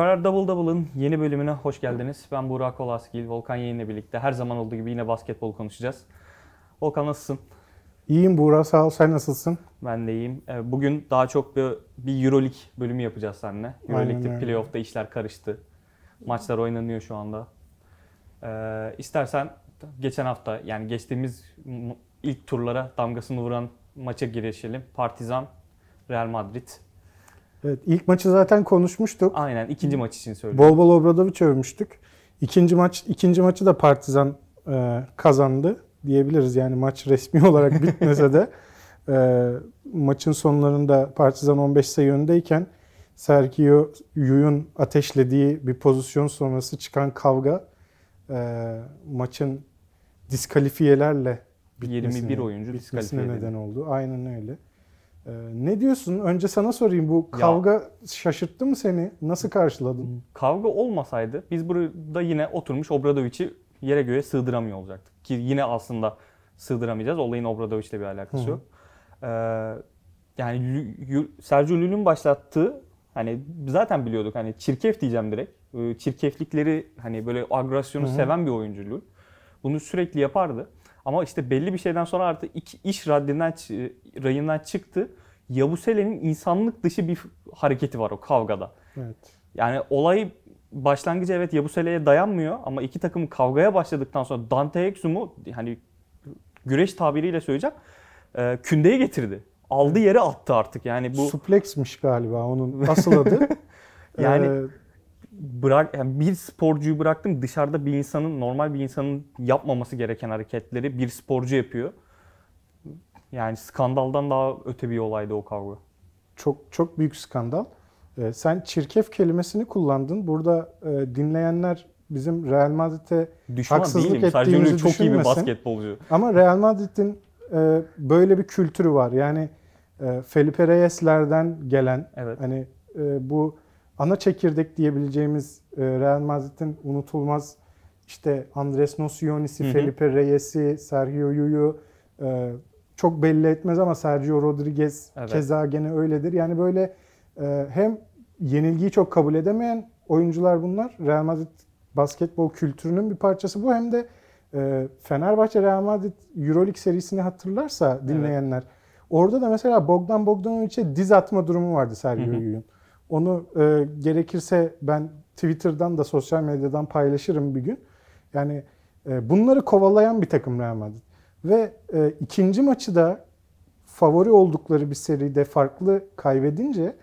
Square Double Double'ın yeni bölümüne hoş geldiniz. Ben Burak Kolaskil, Volkan Yeğen'le birlikte her zaman olduğu gibi yine basketbol konuşacağız. Volkan nasılsın? İyiyim Buğra sağ ol. Sen nasılsın? Ben de iyiyim. Ee, Bugün daha çok bir, bir Euroleague bölümü yapacağız seninle. Euroleague'de playoff'ta işler karıştı. Maçlar oynanıyor şu anda. Ee, istersen geçen hafta yani geçtiğimiz ilk turlara damgasını vuran maça girişelim. Partizan, Real Madrid. Evet ilk maçı zaten konuşmuştuk. Aynen ikinci maç için söylüyorum. Bol bol Obradoviç övmüştük. İkinci maç ikinci maçı da Partizan e, kazandı diyebiliriz. Yani maç resmi olarak bitmese de e, maçın sonlarında Partizan 15 sayı öndeyken Sergio Yuy'un ateşlediği bir pozisyon sonrası çıkan kavga e, maçın diskalifiyelerle bitmesine, 21 oyuncu bitmesine neden oldu. Aynen öyle. E, ne diyorsun? Önce sana sorayım. Bu Ya- kavga şaşırttı mı seni? Nasıl karşıladın? Kavga olmasaydı biz burada yine oturmuş Obradovic'i yere göğe sığdıramıyor olacaktık. Ki yine aslında sığdıramayacağız. Olayın Obradovic'le bir alakası Hı yok. Ee, yani Sergio Llull'ün başlattığı hani zaten biliyorduk hani çirkef diyeceğim direkt. Ee, Çirkeflikleri hani böyle agresyonu Hı seven bir oyuncu Llull. Bunu sürekli yapardı. Ama işte belli bir şeyden sonra artık iş raddinden rayından çıktı. Yabusele'nin insanlık dışı bir hareketi var o kavgada. Evet. Yani olay başlangıcı evet Yabusele'ye dayanmıyor ama iki takım kavgaya başladıktan sonra Dante Exum'u hani güreş tabiriyle söyleyeceğim e, kündeye getirdi. Aldı yere attı artık. Yani bu Suplexmiş galiba onun asıl adı. Yani- Ee, bırak yani bir sporcuyu bıraktım dışarıda bir insanın normal bir insanın yapmaması gereken hareketleri bir sporcu yapıyor. Yani skandaldan daha öte bir olaydı o kavga. çok çok büyük skandal. Ee, sen çirkef kelimesini kullandın. Burada e, dinleyenler bizim Real Madrid'e Düşman Haksızlık değilim. Ettiğimizi Llull çok iyi bir basketbolcu. ama Real Madrid'in e, böyle bir kültürü var. Yani e, Felipe Reyes'lerden gelen Evet. hani e, bu ana çekirdek diyebileceğimiz e, Real Madrid'in unutulmaz işte Andres Nocioni'si. Felipe Reyes'i, Sergio Llull'u e, çok belli etmez ama Sergio Rodriguez Evet. keza gene öyledir. Yani böyle e, hem yenilgiyi çok kabul edemeyen oyuncular bunlar. Real Madrid basketbol kültürünün bir parçası bu. Hem de e, Fenerbahçe Real Madrid Euroleague serisini hatırlarsa dinleyenler. Orada da mesela Bogdan Bogdanovic'e diz atma durumu vardı Sergio. Llull'un. Onu e, gerekirse ben Twitter'dan da sosyal medyadan paylaşırım bir gün. Yani e, bunları kovalayan bir takım Real Madrid. Ve e, ikinci maçı da favori oldukları bir seride farklı kaybedince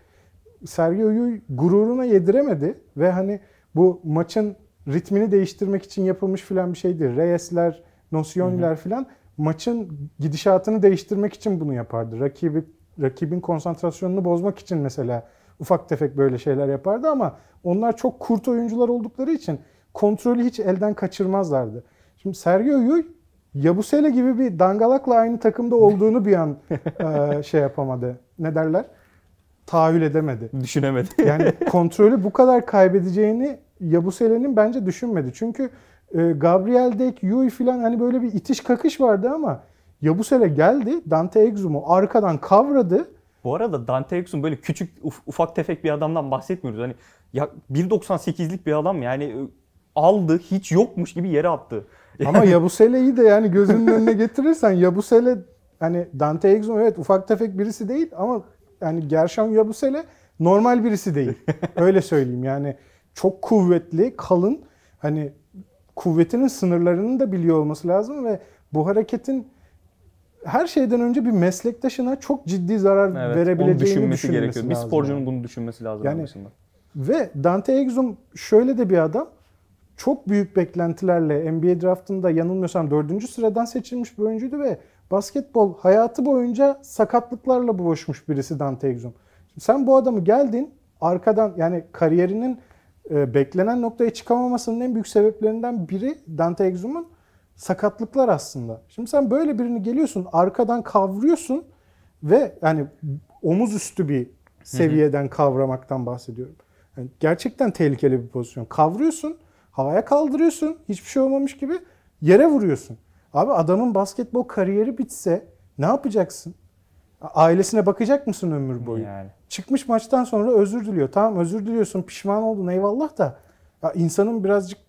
Sergio Llull gururuna yediremedi ve hani bu maçın ritmini değiştirmek için yapılmış filan bir şeydi. Reyes'ler, Nocioni'ler filan maçın gidişatını değiştirmek için bunu yapardı. Rakibi rakibin konsantrasyonunu bozmak için mesela ufak tefek böyle şeyler yapardı ama onlar çok kurt oyuncular oldukları için kontrolü hiç elden kaçırmazlardı. Şimdi Sergio Llull Yabusele gibi bir dangalakla aynı takımda olduğunu bir an e, şey yapamadı. Ne derler? Tahayyül edemedi. Düşünemedi. Yani kontrolü bu kadar kaybedeceğini Yabusele'nin bence düşünmedi. Çünkü e, Gabriel Dek, Yui filan hani böyle bir itiş kakış vardı ama Yabusele geldi. Dante Exum'u arkadan kavradı. Bu arada Dante Exum böyle küçük uf- ufak tefek bir adamdan bahsetmiyoruz. Hani ya 1.98'lik bir adam yani e, aldı hiç yokmuş gibi yere attı. Ama Yabusele'yi de yani gözünün önüne getirirsen Yabusele hani Dante Exum evet ufak tefek birisi değil ama yani Gershon Yabusele normal birisi değil. Öyle söyleyeyim yani çok kuvvetli, kalın hani kuvvetinin sınırlarını da biliyor olması lazım ve bu hareketin her şeyden önce bir meslektaşına çok ciddi zarar Evet, onu verebileceğini düşünmesi düşünmesi gerekiyor. Bir lazım sporcunun yani. bunu düşünmesi lazım Yani-. Ve Dante Exum şöyle de bir adam. Çok büyük beklentilerle NBA draftında yanılmıyorsam dördüncü sıradan seçilmiş bir oyuncuydu ve basketbol hayatı boyunca sakatlıklarla boğuşmuş birisi Dante Exum. Şimdi sen bu adamı geldin arkadan yani kariyerinin e, beklenen noktaya çıkamamasının en büyük sebeplerinden biri Dante Exum'un sakatlıklar aslında. Şimdi sen böyle birini geliyorsun arkadan kavruyorsun ve yani omuz üstü bir seviyeden kavramaktan bahsediyorum. Yani gerçekten tehlikeli bir pozisyon. Kavruyorsun, havaya kaldırıyorsun, hiçbir şey olmamış gibi yere vuruyorsun. Abi adamın basketbol kariyeri bitse ne yapacaksın? Ailesine bakacak mısın ömür boyu? Yani. çıkmış maçtan sonra özür diliyor. Tamam özür diliyorsun pişman oldun eyvallah da ya insanın birazcık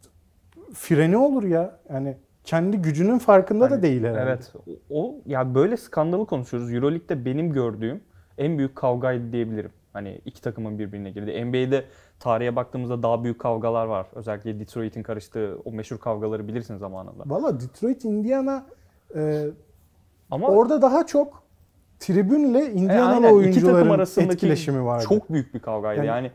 freni olur ya. Yani kendi gücünün farkında da Hani, değil herhalde. Evet. O ya böyle skandalı konuşuyoruz. EuroLeague'de benim gördüğüm en büyük kavgaydı diyebilirim. Hani iki takımın birbirine girdi. NBA'de tarihe baktığımızda daha büyük kavgalar var. Özellikle Detroit'in karıştığı o meşhur kavgaları bilirsin zamanında. Valla Detroit, Indiana e, Ama orada daha çok tribünle e, Indianalı takım oyuncuların etkileşimi vardı. çok büyük bir kavgaydı. Yani- Yani,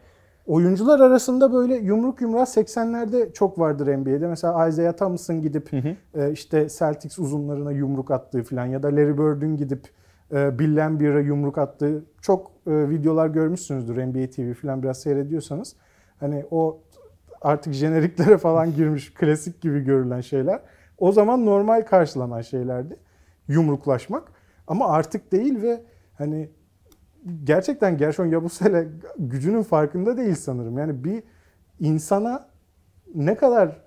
Oyuncular arasında böyle yumruk yumruğa 80'lerde çok vardır NBA'de. Mesela Isaiah Thomas'ın gidip Hı hı. e, işte Celtics uzunlarına yumruk attığı falan ya da Larry Bird'ün gidip e, Bill Laimbeer'a yumruk attığı çok e, videolar görmüşsünüzdür NBA TV falan biraz seyrediyorsanız. Hani o artık jeneriklere falan girmiş klasik gibi görülen şeyler. O zaman normal karşılanan şeylerdi. Yumruklaşmak. Ama artık değil ve hani gerçekten Gershon Yabusele gücünün farkında değil sanırım. Yani bir insana ne kadar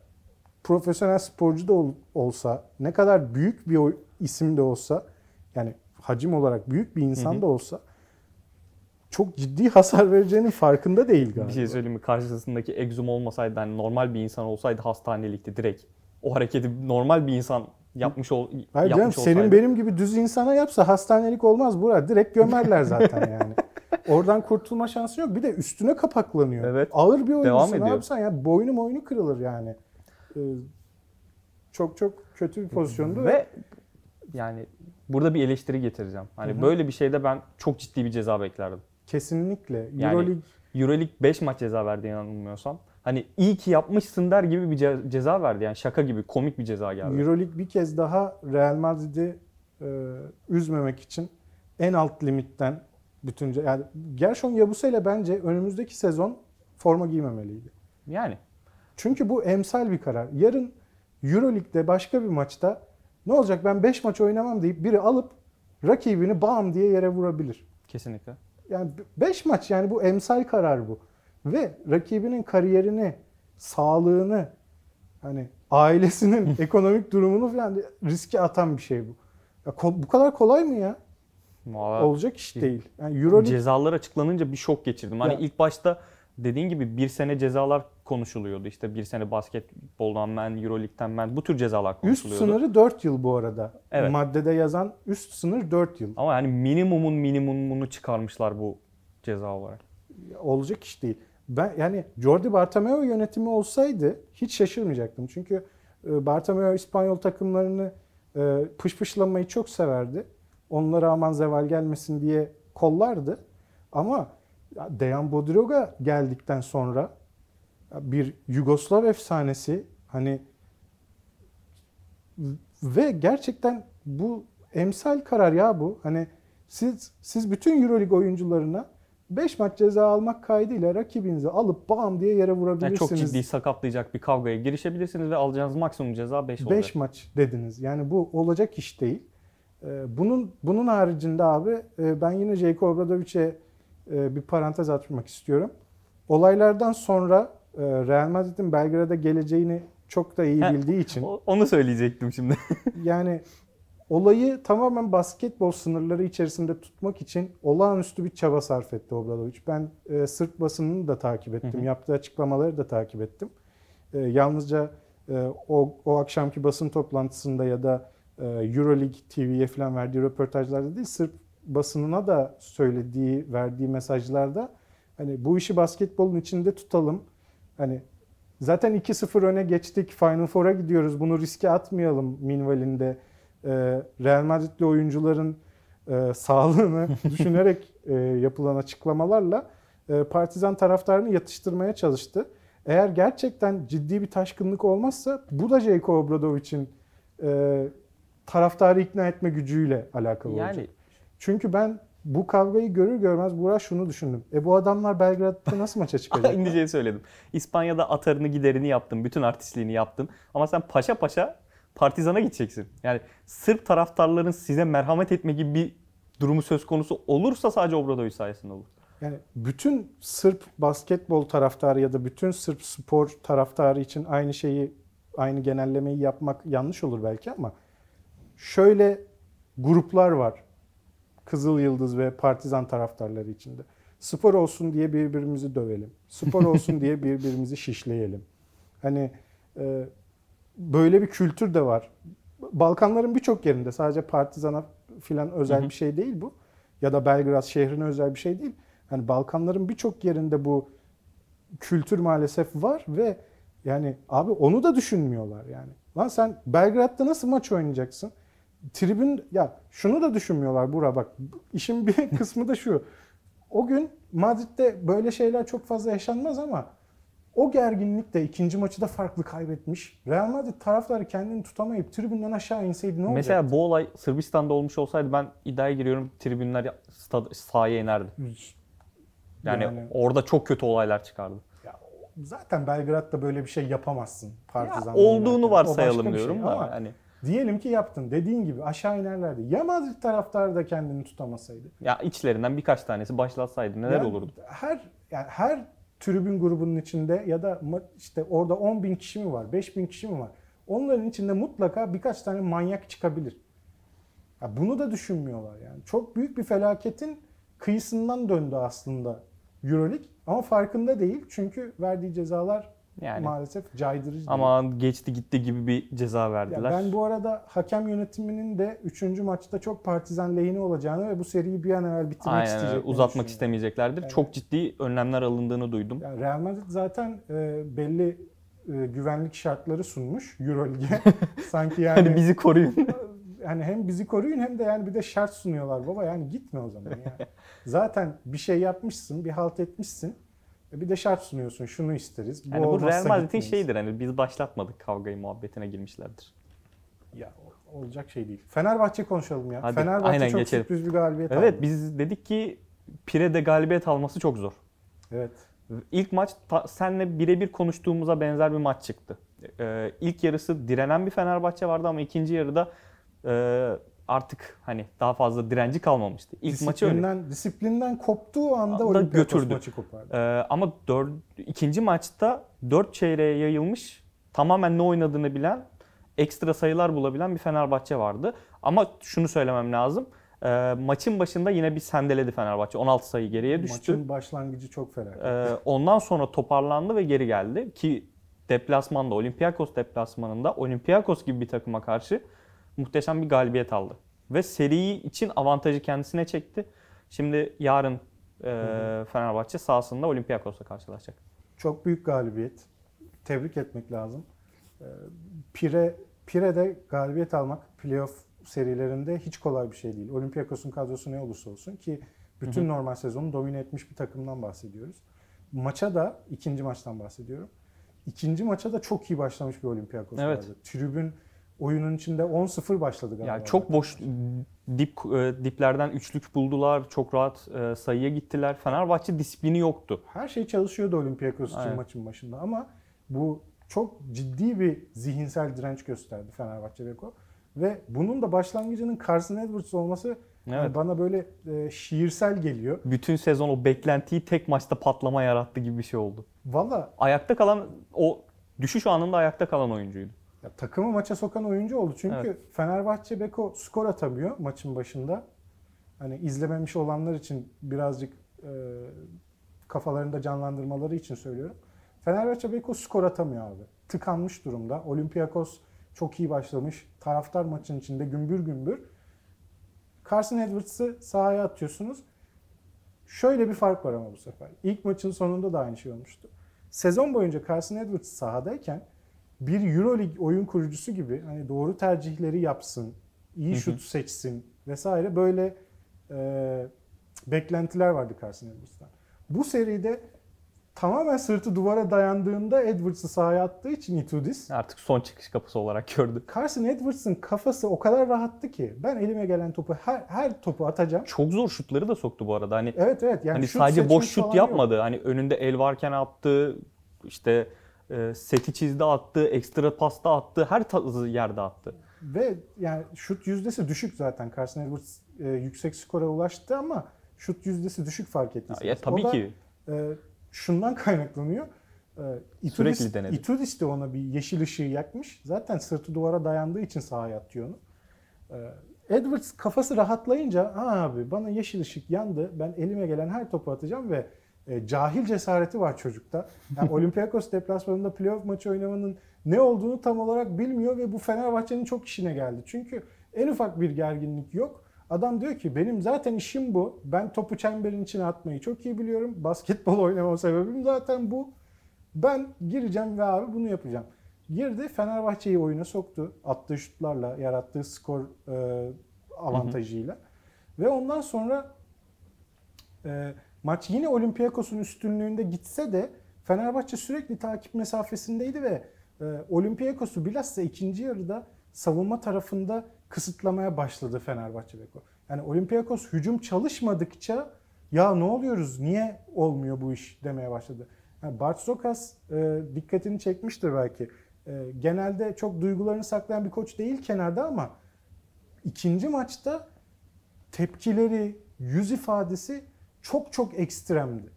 profesyonel sporcu da ol- olsa, ne kadar büyük bir isim de olsa, yani hacim olarak büyük bir insan Hı hı. da olsa çok ciddi hasar vereceğinin farkında değil galiba. bir şey söyleyeyim mi? Karşısındaki egzum olmasaydı, hani normal bir insan olsaydı hastanelikti direkt. O hareketi normal bir insan yapmış ol Hayır yapmış canım senin olsaydı. benim gibi düz insana yapsa hastanelik olmaz Burak. Direkt gömerler zaten yani. Oradan kurtulma şansı yok. Bir de üstüne kapaklanıyor. Evet. Ağır bir oyuncusun Devam ediyor. yapsan ya boynu boynu kırılır yani. Ee, çok çok kötü bir pozisyondu. Ve yani burada bir eleştiri getireceğim. Hani Hı hı. böyle bir şeyde ben çok ciddi bir ceza beklerdim. Kesinlikle. Yani- Euroleague Euroleague 5 maç ceza verdi yanılmıyorsam. Hani iyi ki yapmışsın der gibi bir ce- ceza verdi. Yani şaka gibi komik bir ceza geldi. Euroleague bir kez daha Real Madrid'i e, üzmemek için en alt limitten bütün yani Gershon Yabusele bence önümüzdeki sezon forma giymemeliydi. Yani Çünkü bu emsal bir karar. Yarın Euroleague'de başka bir maçta ne olacak ben 5 maç oynamam deyip biri alıp rakibini bam diye yere vurabilir. kesinlikle. Yani 5 maç yani bu emsal karar bu. Ve rakibinin kariyerini, sağlığını, hani ailesinin ekonomik durumunu falan riske atan bir şey bu. Ya bu kadar kolay mı ya? Valla Olacak iş değil. Yani Euroleague cezalar açıklanınca bir şok geçirdim. Hani Ya- ilk başta dediğin gibi bir sene cezalar konuşuluyordu. İşte bir sene basketboldan men, Euroleague'den men bu tür cezalar üst konuşuluyordu. sınırı 4 yıl bu arada. Evet. Maddede yazan üst sınır 4 yıl. Ama yani minimumun minimumunu çıkarmışlar bu ceza olarak. olacak iş değil. Ben yani Jordi Bartomeu yönetimi olsaydı hiç şaşırmayacaktım. Çünkü e, Bartomeu İspanyol takımlarını e, pışpışlamayı çok severdi. Onlara aman zeval gelmesin diye kollardı. Ama Dejan Bodiroga geldikten sonra bir Yugoslav efsanesi hani ve gerçekten bu emsal karar ya bu. Hani siz siz bütün EuroLeague oyuncularına 5 maç ceza almak kaydıyla rakibinizi alıp bam diye yere Yani vurabilirsiniz. çok ciddi sakatlayacak bir kavgaya girişebilirsiniz ve alacağınız maksimum ceza 5 olacak. 5 maç dediniz. Yani bu olacak iş değil. Ee, Bunun bunun haricinde abi e, ben yine Jayko Obradovic'e e, bir parantez açmak istiyorum. Olaylardan sonra Real Madrid'in Belgrad'a geleceğini çok da iyi bildiği için Onu söyleyecektim şimdi. yani olayı tamamen basketbol sınırları içerisinde tutmak için olağanüstü bir çaba sarf etti Obradovic. Ben e, Sırp basınını da takip ettim. Hı hı. Yaptığı açıklamaları da takip ettim. E, yalnızca e, o, o akşamki basın toplantısında ya da e, Euroleague TV'ye falan verdiği röportajlarda değil, Sırp basınına da söylediği, verdiği mesajlarda hani bu işi basketbolun içinde tutalım. Hani zaten 2-0 öne geçtik, Final Four'a gidiyoruz. Bunu riske atmayalım minvalinde. E, Real Madrid'li oyuncuların e, sağlığını düşünerek e, yapılan açıklamalarla e, Partizan taraftarını yatıştırmaya çalıştı. Eğer gerçekten ciddi bir taşkınlık olmazsa bu da Jayko Obradovic'in e, taraftarı ikna etme gücüyle alakalı olacak. yani Çünkü ben bu kavgayı görür görmez Burak şunu düşündüm. E bu adamlar Belgrad'da nasıl maça çıkacak? aynı şeyi söyledim. İspanya'da atarını giderini yaptın, bütün artistliğini yaptın. Ama sen paşa paşa Partizan'a gideceksin. Yani Sırp taraftarların size merhamet etme gibi bir durumu söz konusu olursa sadece Obradovic sayesinde olur. Yani bütün Sırp basketbol taraftarı ya da bütün Sırp spor taraftarı için aynı şeyi, aynı genellemeyi yapmak yanlış olur belki ama şöyle gruplar var. Kızıl Yıldız ve Partizan taraftarları içinde. Spor olsun diye birbirimizi dövelim. Spor olsun diye birbirimizi şişleyelim. Hani e, böyle bir kültür de var. Balkanların birçok yerinde sadece Partizan'a filan özel bir şey değil bu. Ya da Belgrad şehrine özel bir şey değil. Hani Balkanların birçok yerinde bu kültür maalesef var ve yani abi onu da düşünmüyorlar yani. Lan sen Belgrad'da nasıl maç oynayacaksın? Tribün ya şunu da düşünmüyorlar Bura bak. işin bir kısmı da şu. O gün Madrid'de böyle şeyler çok fazla yaşanmaz ama o gerginlikte ikinci maçı da farklı kaybetmiş. Real Madrid taraftarı kendini tutamayıp tribünden aşağı inseydi ne olacak? Mesela bu olay Sırbistan'da olmuş olsaydı ben iddiaya giriyorum tribünler stad, sahaya inerdi. Yani, Yani- orada çok kötü olaylar çıkardı. Ya, zaten Belgrad'da böyle bir şey yapamazsın. Ya, Partizan olduğunu oynarken. O varsayalım bir diyorum şey da ama hani Diyelim ki yaptın. Dediğin gibi aşağı inerlerdi. Ya Madrid taraftarı da kendini tutamasaydı. ya içlerinden birkaç tanesi başlatsaydı neler Yani olurdu? Her yani her tribün grubunun içinde ya da işte orada 10 bin kişi mi var, 5 bin kişi mi var? Onların içinde mutlaka birkaç tane manyak çıkabilir. Ya bunu da düşünmüyorlar yani. Çok büyük bir felaketin kıyısından döndü aslında EuroLeague ama farkında değil çünkü verdiği cezalar Yani maalesef caydırıcı. değil. ama geçti gitti gibi bir ceza Ya verdiler. ben bu arada hakem yönetiminin de 3. maçta çok partizan lehine olacağını ve bu seriyi bir an evvel bitirmek Aynen isteyeceklerini uzatmak istemeyeceklerdir. Yani- Çok ciddi önlemler alındığını duydum. Yani Real Madrid zaten e, belli e, güvenlik şartları sunmuş Euroleague'e. Sanki yani Hani bizi koruyun. hani hem bizi koruyun hem de yani bir de şart sunuyorlar baba yani gitme o zaman yani. Zaten bir şey yapmışsın, bir halt etmişsin. E, Bir de şart sunuyorsun. Şunu isteriz. Bu, Yani bu Real Madrid'in şeyidir hani biz başlatmadık kavgayı muhabbetine girmişlerdir. Ya olacak şey değil. Fenerbahçe konuşalım ya. Hadi, Fenerbahçe aynen çok geçelim. sürpriz bir galibiyet Evet aldı. biz dedik ki Pire'de galibiyet alması çok zor. Evet. İlk maç ta- senle birebir konuştuğumuza benzer bir maç çıktı. Ee, ilk yarısı direnen bir Fenerbahçe vardı ama ikinci yarıda e, artık hani daha fazla direnci kalmamıştı. İlk maçı öyle. disiplinden, koptuğu anda Da götürdü. maçı kopardı. Ee, ama dör, ikinci maçta 4 çeyreğe yayılmış tamamen ne oynadığını bilen ekstra sayılar bulabilen bir Fenerbahçe vardı. Ama şunu söylemem lazım. Ee, maçın başında yine bir sendeledi Fenerbahçe. 16 sayı geriye düştü. Maçın başlangıcı çok felaket. Ee, ondan sonra toparlandı ve geri geldi ki deplasmanda Olympiakos deplasmanında Olympiakos gibi bir takıma karşı muhteşem bir galibiyet aldı. Ve seriyi için avantajı kendisine çekti. Şimdi yarın e, Fenerbahçe sahasında Olympiakos'la karşılaşacak. Çok büyük galibiyet. Tebrik etmek lazım. Ee, Pire Pire'de galibiyet almak playoff serilerinde hiç kolay bir şey değil. Olympiakos'un kadrosu ne olursa olsun ki bütün normal sezonu domine etmiş bir takımdan bahsediyoruz. Maça da ikinci maçtan bahsediyorum. İkinci maça da çok iyi başlamış bir Olympiakos Evet. vardı. Tribün oyunun içinde 10-0 başladı galiba. Yani çok boş dip e, diplerden üçlük buldular. Çok rahat e, sayıya gittiler. Fenerbahçe disiplini yoktu. Her şey çalışıyordu Olympiakos için Aynen. maçın başında ama bu çok ciddi bir zihinsel direnç gösterdi Fenerbahçe Beko. Ve bunun da başlangıcının Carson Edwards olması yani Evet. bana böyle e, şiirsel geliyor. Bütün sezon o beklentiyi tek maçta patlama yarattı gibi bir şey oldu. Valla Ayakta kalan o düşüş anında ayakta kalan oyuncuydu. Ya, takımı maça sokan oyuncu oldu. Çünkü Evet. Fenerbahçe Beko skor atamıyor maçın başında. Hani izlememiş olanlar için birazcık e, kafalarında canlandırmaları için söylüyorum. Fenerbahçe Beko skor atamıyor abi. Tıkanmış durumda. Olympiakos çok iyi başlamış. Taraftar maçın içinde gümbür gümbür. Carson Edwards'ı sahaya atıyorsunuz. Şöyle bir fark var ama bu sefer. İlk maçın sonunda da aynı şey olmuştu. Sezon boyunca Carson Edwards sahadayken bir Euroleague oyun kurucusu gibi hani doğru tercihleri yapsın, iyi Hı hı. şut seçsin vesaire böyle e, beklentiler vardı Carson Edwards'tan. Bu seride tamamen sırtı duvara dayandığında Edwards'ı sahaya attığı için Itudis Artık son çıkış kapısı olarak gördü. Carson Edwards'ın kafası o kadar rahattı ki ben elime gelen topu her, her topu atacağım. Çok zor şutları da soktu bu arada. Hani Evet evet yani hani şut sadece boş şut yapmadı. Hani önünde el varken attı. işte e, seti çizdi attı, ekstra pasta attı, her tarzı yerde attı. Ve yani şut yüzdesi düşük zaten. Carson Edwards e, yüksek skora ulaştı ama şut yüzdesi düşük fark Ya, ettiniz. ya tabii o da, ki e, şundan kaynaklanıyor. E, Itudis, Sürekli denedi. Itudis de ona bir yeşil ışığı yakmış. Zaten sırtı duvara dayandığı için sahaya atıyor onu. E, Edwards kafası rahatlayınca ha abi bana yeşil ışık yandı. Ben elime gelen her topu atacağım ve e, cahil cesareti var çocukta. Yani Olympiakos deplasmanında playoff maçı oynamanın ne olduğunu tam olarak bilmiyor ve bu Fenerbahçe'nin çok işine geldi. Çünkü en ufak bir gerginlik yok. Adam diyor ki benim zaten işim bu. Ben topu çemberin içine atmayı çok iyi biliyorum. Basketbol oynama sebebim zaten bu. Ben gireceğim ve abi bunu yapacağım. Girdi Fenerbahçe'yi oyuna soktu. Attığı şutlarla, yarattığı skor e, avantajıyla. Ve ondan sonra e, maç yine Olympiakos'un üstünlüğünde gitse de Fenerbahçe sürekli takip mesafesindeydi ve e, Olympiakos'u bilhassa ikinci yarıda savunma tarafında kısıtlamaya başladı Fenerbahçe Beko. Yani Olympiakos hücum çalışmadıkça ya ne oluyoruz, niye olmuyor bu iş demeye başladı. Yani Bart Zokas e, dikkatini çekmiştir belki. E, genelde çok duygularını saklayan bir koç değil kenarda ama ikinci maçta tepkileri, yüz ifadesi çok çok ekstremdi.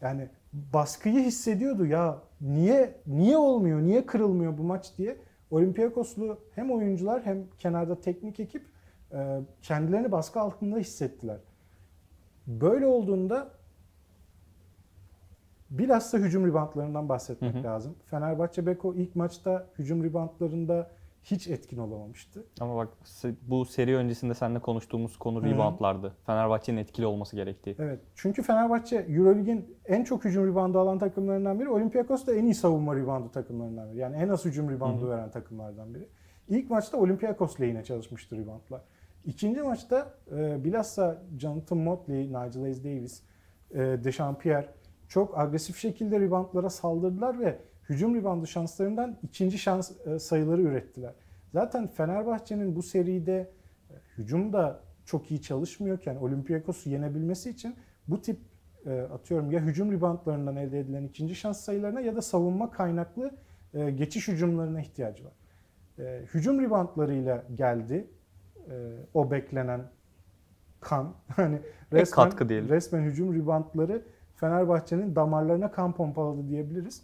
Yani baskıyı hissediyordu ya niye niye olmuyor, niye kırılmıyor bu maç diye. Olympiakoslu hem oyuncular hem kenarda teknik ekip e, kendilerini baskı altında hissettiler. Böyle olduğunda bilhassa hücum ribantlarından bahsetmek Hı hı. lazım. Fenerbahçe Beko ilk maçta hücum ribantlarında hiç etkin olamamıştı. Ama bak bu seri öncesinde seninle konuştuğumuz konu Hı. reboundlardı. Fenerbahçe'nin etkili olması gerektiği. Evet. Çünkü Fenerbahçe Eurolig'in en çok hücum ribandı alan takımlarından biri. Olympiakos da en iyi savunma ribandı takımlarından biri. Yani en az hücum ribandı Hı hı. veren takımlardan biri. İlk maçta Olympiakos lehine çalışmıştı ribantlar. İkinci maçta e, bilhassa Jonathan Motley, Nigel Hayes Davis, e, Dechampierre çok agresif şekilde ribantlara saldırdılar ve hücum ribandı şanslarından ikinci şans e, sayıları ürettiler. Zaten Fenerbahçe'nin bu seride e, hücum da çok iyi çalışmıyorken Olympiakos'u yenebilmesi için bu tip e, atıyorum ya hücum ribantlarından elde edilen ikinci şans sayılarına ya da savunma kaynaklı geçiş hücumlarına ihtiyacı var. Hücum ribantlarıyla geldi o beklenen kan. Hani resmen, katkı diyelim. resmen hücum ribantları Fenerbahçe'nin damarlarına kan pompaladı diyebiliriz.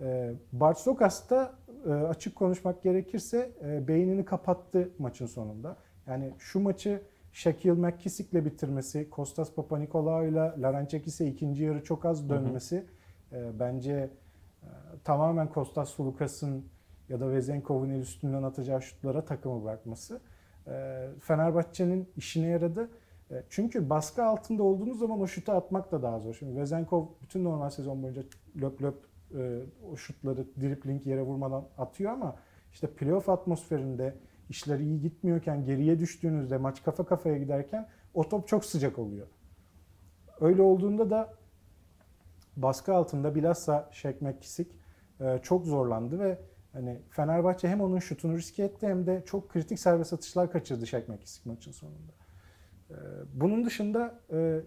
E, Bart Zokas da e, açık konuşmak gerekirse e, beynini kapattı maçın sonunda. Yani şu maçı Shaquille McKissick'le bitirmesi, Kostas Papanikolaou'yla Larençekis'e ikinci yarı çok az dönmesi e, bence e, tamamen Kostas Sulukas'ın ya da Vezenkov'un el üstünden atacağı şutlara takımı bırakması. Fenerbahçe'nin işine yaradı. Çünkü baskı altında olduğunuz zaman o şutu atmak da daha zor. Şimdi Vezenkov bütün normal sezon boyunca löp löp e, o şutları dribling yere vurmadan atıyor ama işte playoff atmosferinde işler iyi gitmiyorken geriye düştüğünüzde maç kafa kafaya giderken o top çok sıcak oluyor. Öyle olduğunda da baskı altında bilhassa Shaq McKissick e, çok zorlandı ve hani Fenerbahçe hem onun şutunu riske etti hem de çok kritik serbest atışlar kaçırdı Shaq McKissick maçın sonunda. E, Bunun dışında e,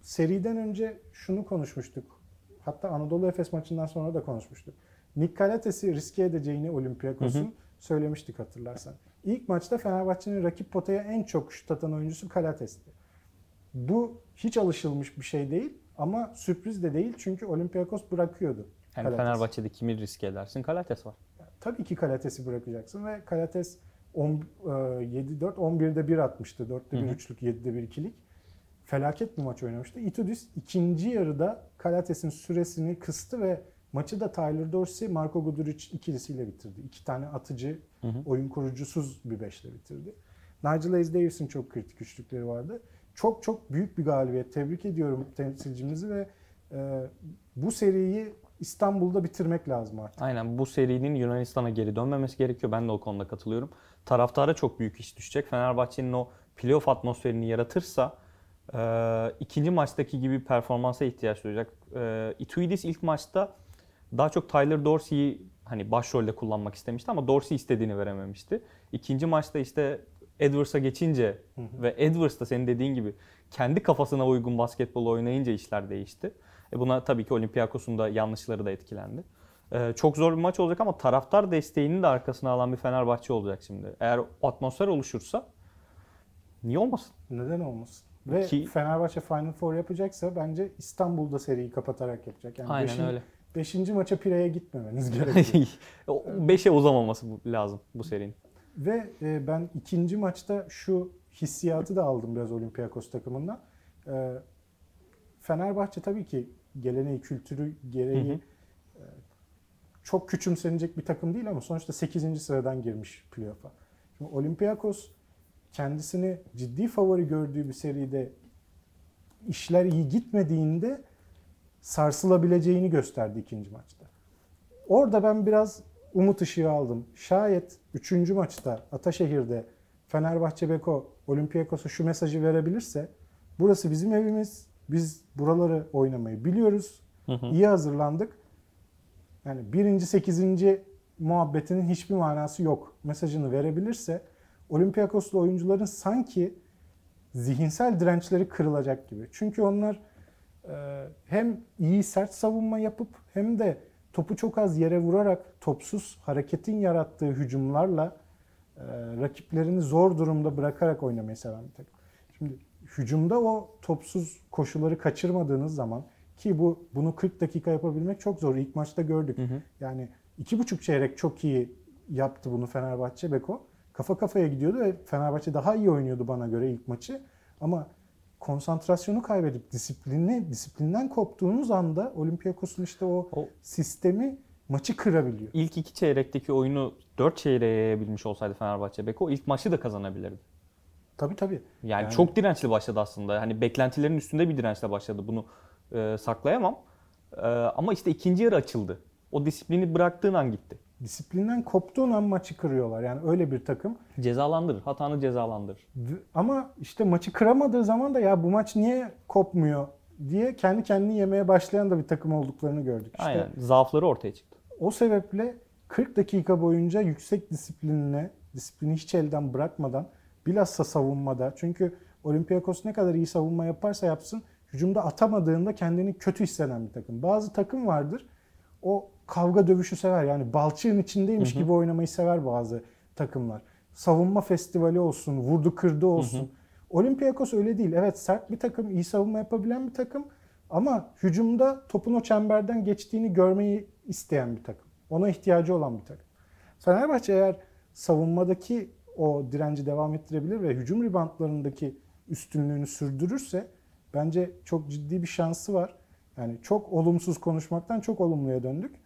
seriden önce şunu konuşmuştuk. Hatta Anadolu Efes maçından sonra da konuşmuştuk. Nick Kalates'i riske edeceğini Olympiakos'un söylemiştik hatırlarsan. İlk maçta Fenerbahçe'nin rakip potaya en çok şut atan oyuncusu Kalates'ti. Bu hiç alışılmış bir şey değil ama sürpriz de değil çünkü Olympiakos bırakıyordu. Yani Kalates. Fenerbahçe'de kimi riske edersin? Kalates var. Tabii ki Kalates'i bırakacaksın ve Kalates on- e, 7-4, 11'de 1 atmıştı. 4'te 1 Hı hı. üçlük, 7'de 1 ikilik. Felaket bir maç oynamıştı. Itudis ikinci yarıda Kalates'in süresini kıstı ve maçı da Tyler Dorsey, Marko Guduric ikilisiyle bitirdi. İki tane atıcı, Hı hı. oyun kurucusuz bir beşle bitirdi. Nigel Hayes Davis'in çok kritik üçlükleri vardı. Çok çok büyük bir galibiyet. Tebrik ediyorum temsilcimizi ve e, bu seriyi İstanbul'da bitirmek lazım artık. Aynen bu serinin Yunanistan'a geri dönmemesi gerekiyor. Ben de o konuda katılıyorum. Taraftara çok büyük iş düşecek. Fenerbahçe'nin o playoff atmosferini yaratırsa e, ikinci maçtaki gibi performansa ihtiyaç duyacak. E, Ituidis ilk maçta daha çok Tyler Dorsey'i hani başrolde kullanmak istemişti ama Dorsey istediğini verememişti. İkinci maçta işte Edwards'a geçince Hı hı. ve Edwards da senin dediğin gibi kendi kafasına uygun basketbol oynayınca işler değişti. E buna tabii ki Olympiakos'un da yanlışları da etkilendi. Ee, çok zor bir maç olacak ama taraftar desteğini de arkasına alan bir Fenerbahçe olacak şimdi. Eğer atmosfer oluşursa niye olmasın? Neden olmasın? Ve Ki- Fenerbahçe Final Four yapacaksa bence İstanbul'da seriyi kapatarak yapacak. Yani Aynen beşin- öyle. Beşinci maça Pire'ye gitmemeniz gerekiyor. 5'e uzamaması lazım bu serinin. Ve e, ben ikinci maçta şu hissiyatı da aldım biraz Olympiakos takımından. Ee, Fenerbahçe tabii ki geleneği, kültürü gereği Hı hı. e, çok küçümsenecek bir takım değil ama sonuçta 8. sıradan girmiş playoff'a. Şimdi Olympiakos kendisini ciddi favori gördüğü bir seride işler iyi gitmediğinde sarsılabileceğini gösterdi ikinci maçta. Orada ben biraz umut ışığı aldım. Şayet 3. maçta Ataşehir'de Fenerbahçe Beko Olympiakos'a şu mesajı verebilirse burası bizim evimiz. Biz buraları oynamayı biliyoruz. Hı hı. İyi hazırlandık. Yani birinci, sekizinci muhabbetinin hiçbir manası yok. Mesajını verebilirse Olympiakoslu oyuncuların sanki zihinsel dirençleri kırılacak gibi. Çünkü onlar e, hem iyi sert savunma yapıp hem de topu çok az yere vurarak topsuz hareketin yarattığı hücumlarla e, rakiplerini zor durumda bırakarak oynamayı seven bir takım. Şimdi hücumda o topsuz koşuları kaçırmadığınız zaman ki bu bunu 40 dakika yapabilmek çok zor. İlk maçta gördük. Hı hı. Yani iki buçuk çeyrek çok iyi yaptı bunu Fenerbahçe Beko. Kafa kafaya gidiyordu ve Fenerbahçe daha iyi oynuyordu bana göre ilk maçı. Ama konsantrasyonu kaybedip disiplini disiplinden koptuğunuz anda Olympiakos'un işte o, O sistemi maçı kırabiliyor. ilk iki çeyrekteki oyunu 4 çeyreğe yayabilmiş olsaydı Fenerbahçe Beko ilk maçı da kazanabilirdi. Tabii tabii. Yani, Yani- çok dirençli başladı aslında. Hani beklentilerin üstünde bir dirençle başladı. Bunu e, saklayamam. E, ama işte ikinci yarı açıldı. O disiplini bıraktığın an gitti. Disiplinden koptuğun an maçı kırıyorlar. Yani öyle bir takım. Cezalandırır. Hatanı cezalandırır. V- Ama işte maçı kıramadığı zaman da ya bu maç niye kopmuyor diye kendi kendini yemeye başlayan da bir takım olduklarını gördük. İşte Aynen. Zaafları ortaya çıktı. O sebeple 40 dakika boyunca yüksek disiplinle, disiplini hiç elden bırakmadan bilhassa savunmada. Çünkü Olympiakos ne kadar iyi savunma yaparsa yapsın hücumda atamadığında kendini kötü hisseden bir takım. Bazı takım vardır o kavga dövüşü sever. Yani balçığın içindeymiş Hı hı. gibi oynamayı sever bazı takımlar. Savunma festivali olsun, vurdu kırdı olsun. Olympiakos öyle değil. Evet sert bir takım, iyi savunma yapabilen bir takım ama hücumda topun o çemberden geçtiğini görmeyi isteyen bir takım. Ona ihtiyacı olan bir takım. Fenerbahçe eğer savunmadaki o direnci devam ettirebilir ve hücum ribantlarındaki üstünlüğünü sürdürürse bence çok ciddi bir şansı var. Yani çok olumsuz konuşmaktan çok olumluya döndük.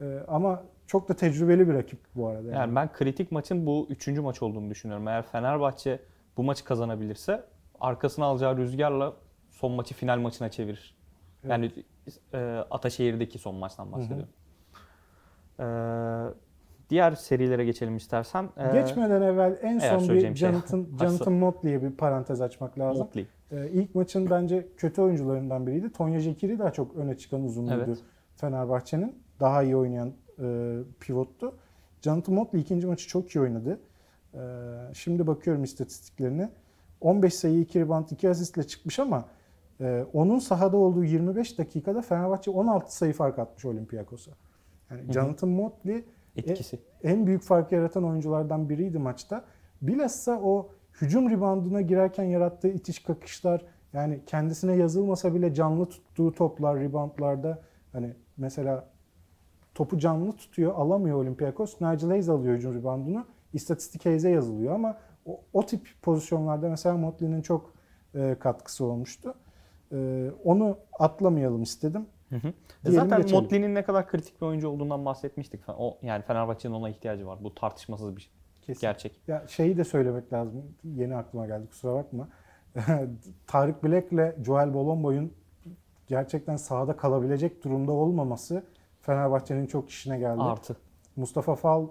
Ee, ama çok da tecrübeli bir rakip bu arada. Yani ben kritik maçın bu üçüncü maç olduğunu düşünüyorum. Eğer Fenerbahçe bu maçı kazanabilirse arkasına alacağı rüzgarla son maçı final maçına çevirir. Evet. Yani e, Ataşehir'deki son maçtan bahsediyorum. E, diğer serilere geçelim istersen. E, Geçmeden evvel en son bir söyleyeceğim şey Jonathan. Jonathan Motley'e bir parantez açmak lazım. Motley. Ee, ilk maçın bence kötü oyuncularından biriydi. Tonya Jekiri daha çok öne çıkan uzunluydu Evet. Fenerbahçe'nin. Daha iyi oynayan e, pivottu. Jonathan Motley ikinci maçı çok iyi oynadı. Ee, şimdi bakıyorum istatistiklerine. 15 sayı, 2 rebound, 2 asistle çıkmış ama e, onun sahada olduğu 25 dakikada Fenerbahçe 16 sayı fark atmış Olympiakos'a. Yani hı. Jonathan Motley Etkisi. en büyük fark yaratan oyunculardan biriydi maçta. Bilhassa o hücum ribandına girerken yarattığı itiş kakışlar yani kendisine yazılmasa bile canlı tuttuğu toplar ribandlarda hani mesela topu canlı tutuyor alamıyor Olympiakos. Nigel Hayes alıyor hücum ribandını. İstatistik Hayes'e yazılıyor ama o, o tip pozisyonlarda mesela Motley'nin çok e, katkısı olmuştu. E, onu atlamayalım istedim. Hı hı. Diyelim Zaten geçelim. Motley'nin ne kadar kritik bir oyuncu olduğundan bahsetmiştik. O yani Fenerbahçe'nin ona ihtiyacı var. Bu tartışmasız bir Kesin. gerçek. Ya şeyi de söylemek lazım. Yeni aklıma geldi kusura bakma. Tarık Bilek'le Joel Bolomboy'un gerçekten sahada kalabilecek durumda olmaması Fenerbahçe'nin çok işine geldi. Artı. Mustafa Fal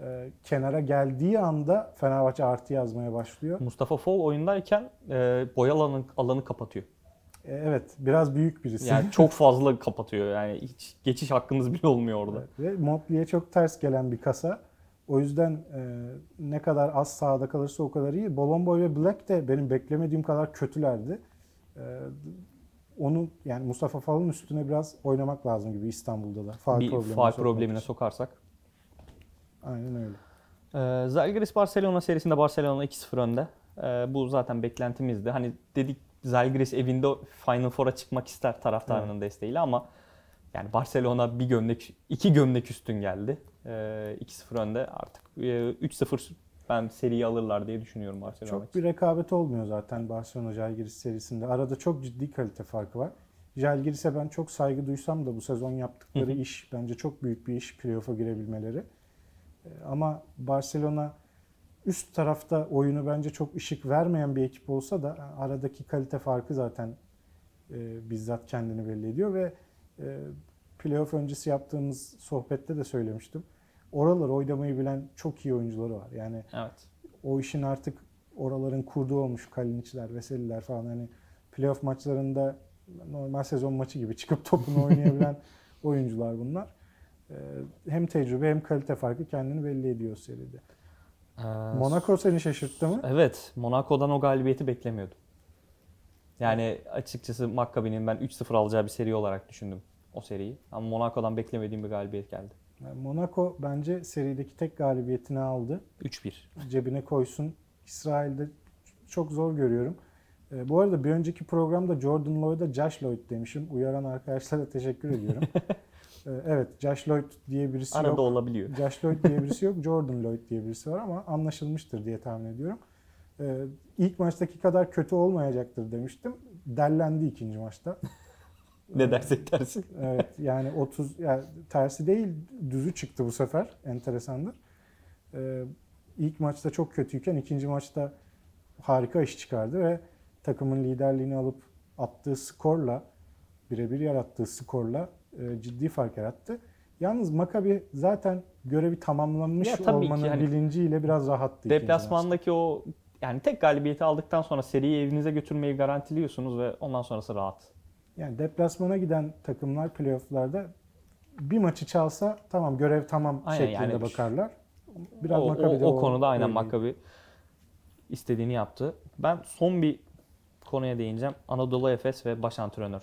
e, kenara geldiği anda Fenerbahçe artı yazmaya başlıyor. Mustafa Fol oyundayken e, boy alanı, alanı kapatıyor. E, evet biraz büyük birisi. Yani çok fazla kapatıyor. Yani hiç geçiş hakkınız bile olmuyor orada. Ve Motley'e çok ters gelen bir kasa. O yüzden e, ne kadar az sahada kalırsa o kadar iyi. Bolomboy ve Black de benim beklemediğim kadar kötülerdi. E, onu yani Mustafa Fal'ın üstüne biraz oynamak lazım gibi İstanbul'da da. Faul bir problemine faal problemine sokarsak. Aynen öyle. Ee, Zalgiris Barcelona serisinde Barcelona 2-0 önde. Ee, bu zaten beklentimizdi. Hani dedik Zalgiris evinde Final Four'a çıkmak ister taraftarının desteğiyle ama yani Barcelona bir gömlek, iki gömlek üstün geldi. Ee, 2-0 önde artık e, 3-0 ben seriyi alırlar diye düşünüyorum Barcelona. Çok bir rekabet olmuyor zaten Barcelona Jalgiris serisinde. Arada çok ciddi kalite farkı var. Jalgiris'e ben çok saygı duysam da bu sezon yaptıkları iş bence çok büyük bir iş playoff'a girebilmeleri. Ee, Ama Barcelona üst tarafta oyunu bence çok ışık vermeyen bir ekip olsa da aradaki kalite farkı zaten e, bizzat kendini belli ediyor ve e, playoff öncesi yaptığımız sohbette de söylemiştim. Oralar oynamayı bilen çok iyi oyuncuları var. Yani Evet. o işin artık oraların kurdu olmuş Kalinic'ler, Veseliler falan hani playoff maçlarında normal sezon maçı gibi çıkıp topunu oynayabilen oyuncular bunlar. Ee, Hem tecrübe hem kalite farkı kendini belli ediyor seride. Monaco seni şaşırttı mı? Evet, Monaco'dan o galibiyeti beklemiyordum. Yani açıkçası Maccabi'nin ben 3-0 alacağı bir seri olarak düşündüm o seriyi. Ama Monaco'dan beklemediğim bir galibiyet geldi. Yani Monaco bence serideki tek galibiyetini aldı. 3-1. Cebine koysun. İsrail'de çok zor görüyorum. Ee, bu arada bir önceki programda Jordan Lloyd'a Josh Lloyd demişim. Uyaran arkadaşlara teşekkür ediyorum. Ee, evet Josh Lloyd diye birisi Arada yok. olabiliyor. Josh Lloyd diye birisi yok. Jordan Lloyd diye birisi var ama anlaşılmıştır diye tahmin ediyorum. Ee, ilk maçtaki kadar kötü olmayacaktır demiştim. Dellendi ikinci maçta. Ne dersek tersi. Evet yani 30 yani tersi değil düzü çıktı bu sefer. Enteresandır. Ee, ilk maçta çok kötüyken ikinci maçta harika iş çıkardı ve takımın liderliğini alıp attığı skorla birebir yarattığı skorla e, ciddi fark yarattı. Yalnız Maccabi zaten görevi tamamlanmış Ya olmanın yani bilinciyle biraz rahattı. Deplasmandaki o yani tek galibiyeti aldıktan sonra seriyi evinize götürmeyi garantiliyorsunuz ve ondan sonrası rahat. Yani deplasmana giden takımlar playofflarda bir maçı çalsa tamam görev tamam Aynen, şeklinde yani bakarlar. Biraz o, o, Maccabi'de o konuda aynen. Maccabi istediğini yaptı. Ben son bir konuya değineceğim. Anadolu Efes ve baş antrenör.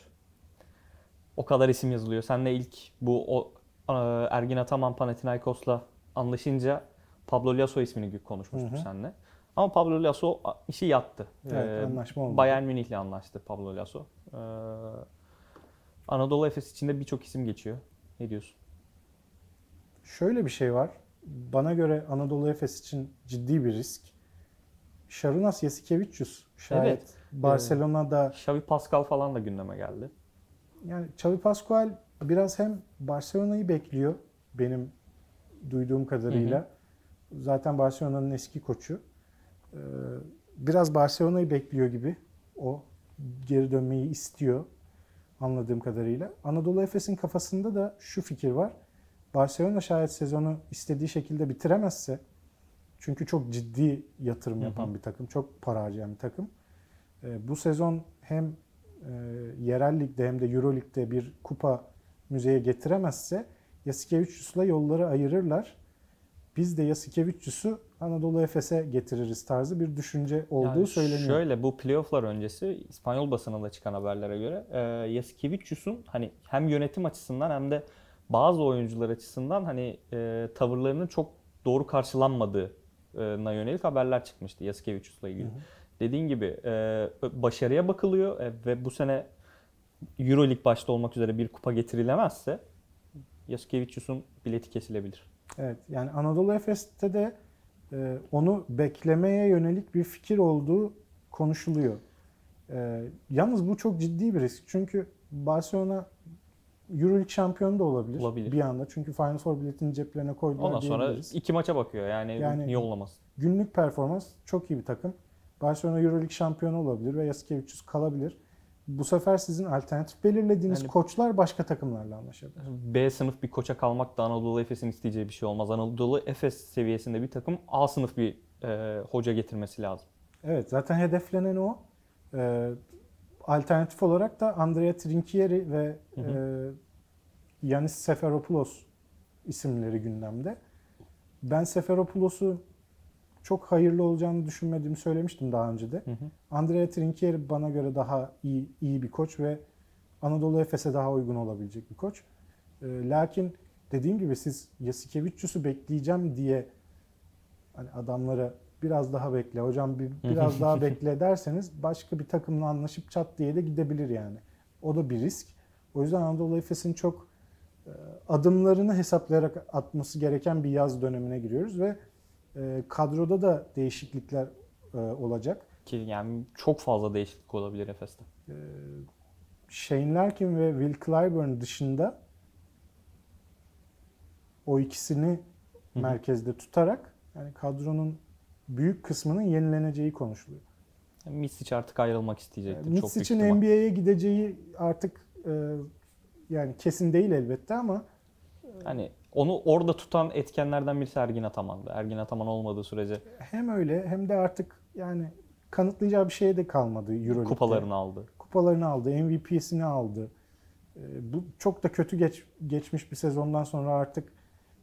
O kadar isim yazılıyor. Sen de ilk bu o, e, Ergin Ataman Panathinaikos'la anlaşınca Pablo Lasso ismini konuşmuştuk Hı hı. seninle. Ama Pablo Lasso işi yattı. Evet, Ee, anlaşma olmadı. Bayern Münih'le anlaştı Pablo Lasso. Ee, Anadolu Efes içinde birçok isim geçiyor. Ne diyorsun? Şöyle bir şey var. Bana göre Anadolu Efes için ciddi bir risk. Şarunas Yasikevicius şayet Evet. Barcelona'da Xavi Pascal falan da gündeme geldi. yani Xavi Pascual biraz hem Barcelona'yı bekliyor benim duyduğum kadarıyla. Zaten Barcelona'nın eski koçu. Ee, Biraz Barcelona'yı bekliyor gibi. O geri dönmeyi istiyor anladığım kadarıyla. Anadolu Efes'in kafasında da şu fikir var. Barcelona şayet sezonu istediği şekilde bitiremezse çünkü çok ciddi yatırım yapan bir takım, çok para harcayan bir takım. Ee, bu sezon hem e, yerel ligde hem de Euro Lig'de bir kupa müzeye getiremezse Yasikevicius'la yolları ayırırlar. Biz de Yasikevicius'u Anadolu Efes'e getiririz tarzı bir düşünce olduğu Yani söyleniyor. Şöyle bu playofflar öncesi İspanyol basınında çıkan haberlere göre e, Yasikevicius'un hani hem yönetim açısından hem de bazı oyuncular açısından hani e, tavırlarının çok doğru karşılanmadığına yönelik haberler çıkmıştı Yasikevicius'la ilgili. Hı hı. Dediğin gibi e, başarıya bakılıyor e, ve bu sene Euroleague başta olmak üzere bir kupa getirilemezse Yasikevicius'un bileti kesilebilir. Evet yani Anadolu Efes'te de e, onu beklemeye yönelik bir fikir olduğu konuşuluyor. E, yalnız bu çok ciddi bir risk. Çünkü Barcelona Euroleague şampiyonu da olabilir, Olabilir. bir anda. Çünkü Final Four biletini ceplerine koydular Ondan sonra iki maça bakıyor yani, Yani- niye olmasın. Günlük performans çok iyi bir takım. Barcelona Euroleague şampiyonu olabilir ve Yasikevicius kalabilir. Bu sefer sizin alternatif belirlediğiniz Yani- koçlar başka takımlarla anlaşabilir. B sınıf bir koça kalmak da Anadolu Efes'in isteyeceği bir şey olmaz. Anadolu Efes seviyesinde bir takım A sınıf bir e, hoca getirmesi lazım. Evet zaten hedeflenen o. Ee, alternatif olarak da Andrea Trinchieri ve Hı e, Yanis Seferopoulos isimleri gündemde. Ben Seferopoulos'u çok hayırlı olacağını düşünmediğimi söylemiştim daha önce de. Hı hı. Andrea Trinchieri bana göre daha iyi iyi bir koç ve Anadolu Efes'e daha uygun olabilecek bir koç. Ee, lakin dediğim gibi siz Yasikevicius'u bekleyeceğim diye hani adamlara biraz daha bekle hocam bir, biraz daha bekle derseniz başka bir takımla anlaşıp çat diye de gidebilir yani. O da bir risk. O yüzden Anadolu Efes'in çok e, adımlarını hesaplayarak atması gereken bir yaz dönemine giriyoruz ve E, kadroda da değişiklikler e, olacak. Ki yani çok fazla değişiklik olabilir Efes'te. E, Shane Larkin ve Will Clyburn dışında o ikisini merkezde tutarak yani kadronun büyük kısmının yenileneceği konuşuluyor. Yani Misic artık ayrılmak isteyecektir. çok büyük Mitsic'in ihtimal. NBA'ye gideceği artık e, yani kesin değil elbette ama Hani onu orada tutan etkenlerden birisi Ergin Ataman'dı. Ergin Ataman olmadığı sürece hem öyle hem de artık yani kanıtlayacağı bir şey de kalmadı Euroleague'de. kupalarını aldı. Kupalarını aldı, MVP'sini aldı. E, bu çok da kötü geç, geçmiş bir sezondan sonra artık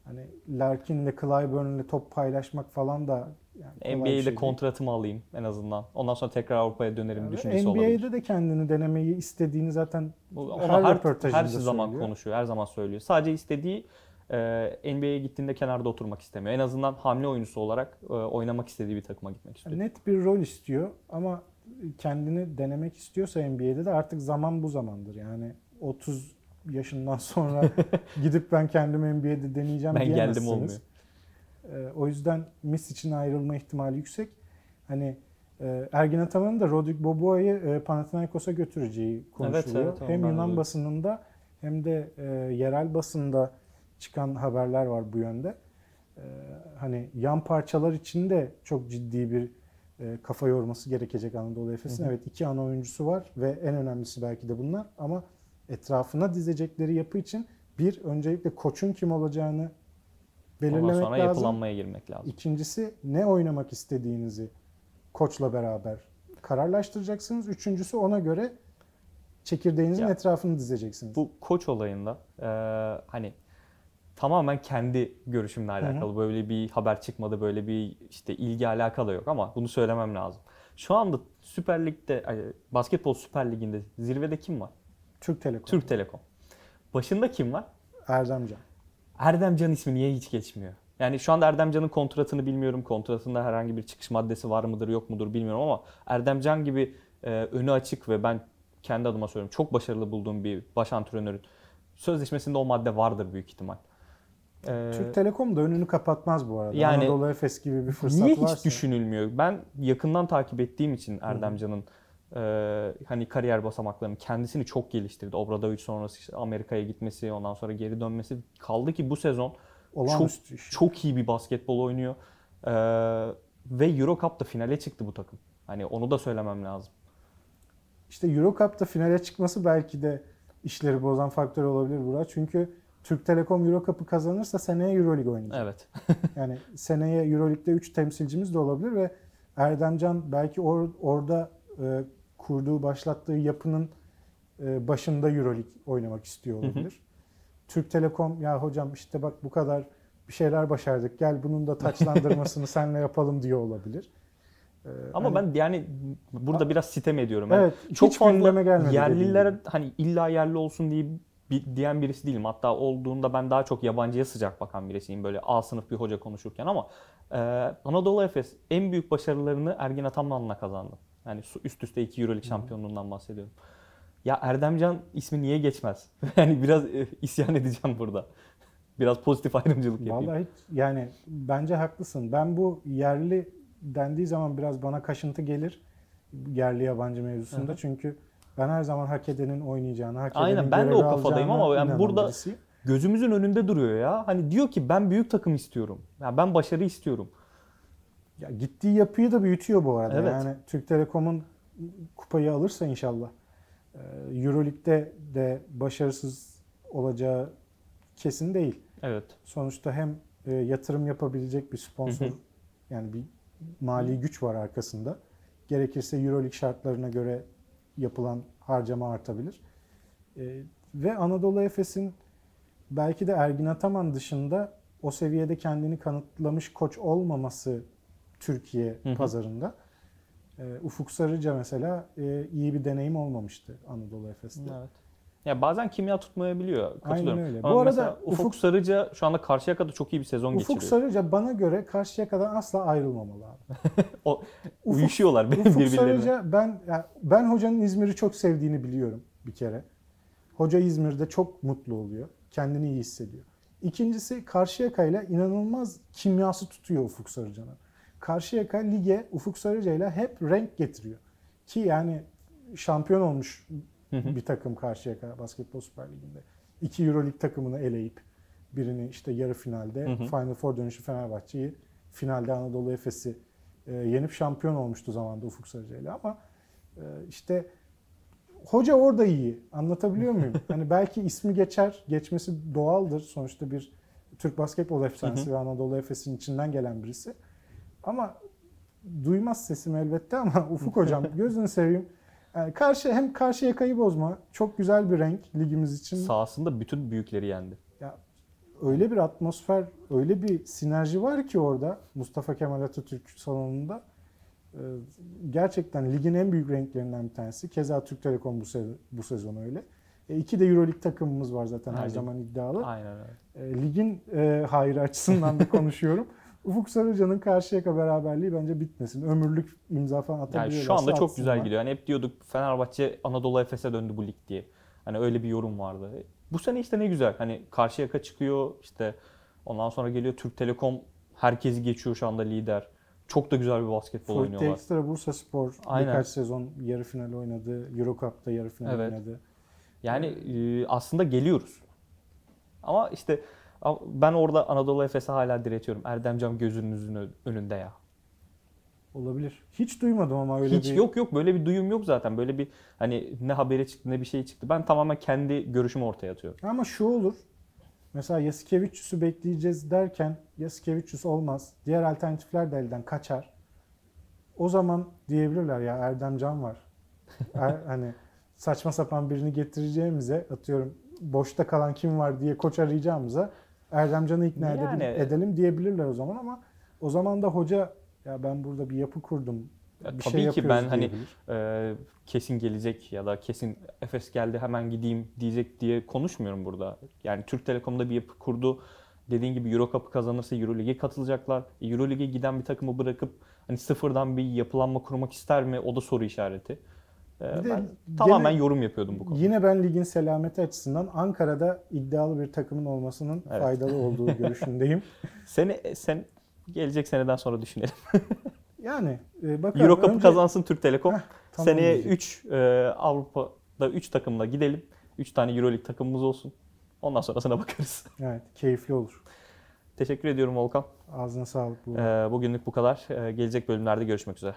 hani Larkin'le Clyburn'le top paylaşmak falan da yani NBA'de şey değil. kontratımı alayım en azından. Ondan sonra tekrar Avrupa'ya dönerim Yani düşüncesi NBA'de olabilir. de kendini denemeyi istediğini zaten her Ona her, röportajında her zaman söylüyor. konuşuyor, her zaman söylüyor. Sadece istediği NBA'ye gittiğinde kenarda oturmak istemiyor. En azından hamle oyuncusu olarak e, oynamak istediği bir takıma gitmek istiyor. net bir rol istiyor ama kendini denemek istiyorsa NBA'de de artık zaman bu zamandır. Yani 30 yaşından sonra gidip ben kendimi NBA'de deneyeceğim ben geldim diyemezsiniz. olmuyor. Ee, o yüzden Miss için ayrılma ihtimali yüksek. Hani e, Ergin Ataman'ın da Rodrik Boboa'yı e, Panathinaikos'a götüreceği konuşuluyor. evet, hem ben de Yunan basınında hem de yerel basında çıkan haberler var bu yönde. E, hani yan parçalar için de çok ciddi bir e, kafa yorması gerekecek Anadolu Efes'in. Evet iki ana oyuncusu var ve en önemlisi belki de bunlar ama etrafına dizecekleri yapı için bir öncelikle koçun kim olacağını Ondan belirlemek sonra lazım. yapılanmaya girmek lazım. İkincisi ne oynamak istediğinizi koçla beraber kararlaştıracaksınız. Üçüncüsü ona göre çekirdeğinizin Ya, etrafını dizeceksiniz. Bu koç olayında e, hani tamamen kendi görüşümle hı. alakalı. Böyle bir haber çıkmadı, böyle bir işte ilgi alaka da yok ama bunu söylemem lazım. Şu anda Süper Lig'de, basketbol Süper Ligi'nde zirvede kim var? Türk Telekom. Türk Telekom. Başında kim var? Erdemcan. Erdemcan ismi niye hiç geçmiyor? Yani şu anda Erdemcan'ın kontratını bilmiyorum. Kontratında herhangi bir çıkış maddesi var mıdır yok mudur bilmiyorum ama Erdemcan gibi e, önü açık ve ben kendi adıma söylüyorum çok başarılı bulduğum bir baş antrenörün sözleşmesinde o madde vardır büyük ihtimal. E, Türk Telekom da önünü kapatmaz bu arada. Yani- Anadolu Efes gibi bir fırsat niye varsa. hiç düşünülmüyor? Ben yakından takip ettiğim için Erdemcan'ın e, hani kariyer basamaklarını kendisini çok geliştirdi. Obradovic sonrası işte Amerika'ya gitmesi, ondan sonra geri dönmesi kaldı ki bu sezon Olağanüstü iş. çok iyi bir basketbol oynuyor. Ee, ve Euro Cup'ta finale çıktı bu takım. Hani onu da söylemem lazım. İşte Euro Cup'ta finale çıkması belki de işleri bozan faktör olabilir Burak. Çünkü Türk Telekom Euro Cup'ı kazanırsa seneye Euroleague oynayacak. Evet. Yani seneye Euroleague'de 3 temsilcimiz de olabilir ve Erdemcan belki or- orada e, kurduğu, başlattığı yapının e, başında Euroleague oynamak istiyor Hı hı. olabilir. Türk Telekom ya hocam işte bak bu kadar bir şeyler başardık gel bunun da taçlandırmasını senle yapalım diyor olabilir. E, Ama hani- ben yani burada biraz sitem ediyorum. Ben evet çok hiç fazla gelmedi yerliler hani illa yerli olsun diye bir, diyen birisi değilim. Hatta olduğunda ben daha çok yabancıya sıcak bakan birisiyim. Böyle A sınıf bir hoca konuşurken ama e, Anadolu Efes en büyük başarılarını Ergin Ataman'la kazandı. Yani üst üste iki Euroleague şampiyonluğundan bahsediyorum. Ya Erdemcan ismi niye geçmez? yani biraz e, isyan edeceğim burada. Biraz pozitif ayrımcılık yapayım. Vallahi hiç- yani bence haklısın. Ben bu yerli dendiği zaman biraz bana kaşıntı gelir yerli yabancı mevzusunda. Hı hı. Çünkü ben her zaman hak edenin oynayacağını, hak edenin Aynen, ben de o kafadayım ama yani inanan burada- birisiyim. Gözümüzün önünde duruyor ya. Hani diyor ki ben büyük takım istiyorum. Ya ben başarı istiyorum. Ya gittiği yapıyı da büyütüyor bu arada. Evet. Yani Türk Telekom'un kupayı alırsa inşallah e, Euroleague'de de başarısız olacağı kesin değil. Evet. Sonuçta hem e, yatırım yapabilecek bir sponsor Hı hı. yani bir mali güç var arkasında. Gerekirse Euroleague şartlarına göre yapılan harcama artabilir. E, ve Anadolu Efes'in belki de Ergin Ataman dışında o seviyede kendini kanıtlamış koç olmaması Türkiye Hı hı. pazarında. E, Ufuk Sarıca mesela e, iyi bir deneyim olmamıştı Anadolu Efes'te. Evet. Ya bazen kimya tutmayabiliyor. Katılıyorum. öyle. Ama Bu arada Ufuk, Ufuk- Sarıca şu anda Karşıyaka'da çok iyi bir sezon Ufuk geçiriyor. Sarıca bana göre Karşıyaka'dan asla ayrılmamalı abi. O, Ufuk- uyuşuyorlar Ufuk birbirlerine. Sarıca ben yani ben hocanın İzmir'i çok sevdiğini biliyorum bir kere. Hoca İzmir'de çok mutlu oluyor. Kendini iyi hissediyor. İkincisi Karşıyaka ile inanılmaz kimyası tutuyor Ufuk Sarıcan'ın. Karşıyaka lige Ufuk Sarıca ile hep renk getiriyor. Ki yani şampiyon olmuş bir takım Karşıyaka Basketbol Süper Ligi'nde. İki Euroleague takımını eleyip birini işte yarı finalde Hı hı. Final Four dönüşü Fenerbahçe'yi finalde Anadolu Efes'i e, yenip şampiyon olmuştu zamanda Ufuk Sarıca ile ama e, işte hoca orada iyi. Anlatabiliyor muyum? hani belki ismi geçer, geçmesi doğaldır. Sonuçta bir Türk basketbol efsanesi ve Anadolu Efes'in içinden gelen birisi. Ama duymaz sesimi elbette ama Ufuk hocam gözünü seveyim. Yani karşı hem karşı yakayı bozma. Çok güzel bir renk ligimiz için. Sahasında bütün büyükleri yendi. Ya öyle bir atmosfer, öyle bir sinerji var ki orada Mustafa Kemal Atatürk salonunda. Ee, Gerçekten ligin en büyük renklerinden bir tanesi. Keza Türk Telekom bu, se- bu sezon öyle. E, iki de Euroleague takımımız var zaten her Aynen. zaman iddialı. Aynen öyle. E, ligin e, hayrı açısından da konuşuyorum. Ufuk Sarıcan'ın Karşıyaka beraberliği bence bitmesin. Ömürlük imza falan Yani atabiliyorlarsa şu anda çok atsınlar. güzel gidiyor. Hani hep diyorduk Fenerbahçe Anadolu Efes'e döndü bu lig diye. Hani öyle bir yorum vardı. Bu sene işte ne güzel. Hani Karşıyaka çıkıyor işte ondan sonra geliyor Türk Telekom herkesi geçiyor şu anda lider. Çok da güzel bir basketbol Forte oynuyorlar. Extra Bursa Spor Aynen. birkaç sezon yarı final oynadı. Eurocup'ta yarı final Evet. oynadı. Yani e, aslında geliyoruz. Ama işte ben orada Anadolu Efes'e hala diretiyorum. Erdemcan gözünüzün önünde ya. Olabilir. Hiç duymadım ama öyle Hiç bir... yok yok böyle bir duyum yok zaten. Böyle bir hani ne haberi çıktı ne bir şey çıktı. Ben tamamen kendi görüşümü ortaya atıyorum. Ama şu olur. Mesela Yasikevicius'u bekleyeceğiz derken Yasikevicius olmaz. Diğer alternatifler de elden kaçar. O zaman diyebilirler ya Erdem Can var. Er- hani saçma sapan birini getireceğimize atıyorum boşta kalan kim var diye koç arayacağımıza Erdem Can'ı ikna Yani- edebil- edelim diyebilirler o zaman ama o zaman da hoca ya ben burada bir yapı kurdum. Ya bir tabii şey ki ben hani e, kesin gelecek ya da kesin Efes geldi hemen gideyim diyecek diye konuşmuyorum burada. Yani Türk Telekom'da bir yapı kurdu. Dediğin gibi Euro Cup'ı kazanırsa Euro Lig'e katılacaklar. E, Euro Lig'e giden bir takımı bırakıp hani sıfırdan bir yapılanma kurmak ister mi? O da soru işareti. E, Bir de ben gene- tamamen yorum yapıyordum bu konuda. Yine ben ligin selameti açısından Ankara'da iddialı bir takımın olmasının Evet. faydalı olduğu görüşündeyim. Seni sen gelecek seneden sonra düşünelim. Yani e, bakalım. Euro Cup'ı Önce- kazansın Türk Telekom. Heh, tamam Seneye diyecek. 3 Avrupa'da 3 takımla gidelim. 3 tane Euro League takımımız olsun. Ondan sonrasına bakarız. Evet, keyifli olur. Teşekkür ediyorum Volkan. Ağzına sağlık. Bu. Ee, bugünlük bu kadar. Ee, gelecek bölümlerde görüşmek üzere.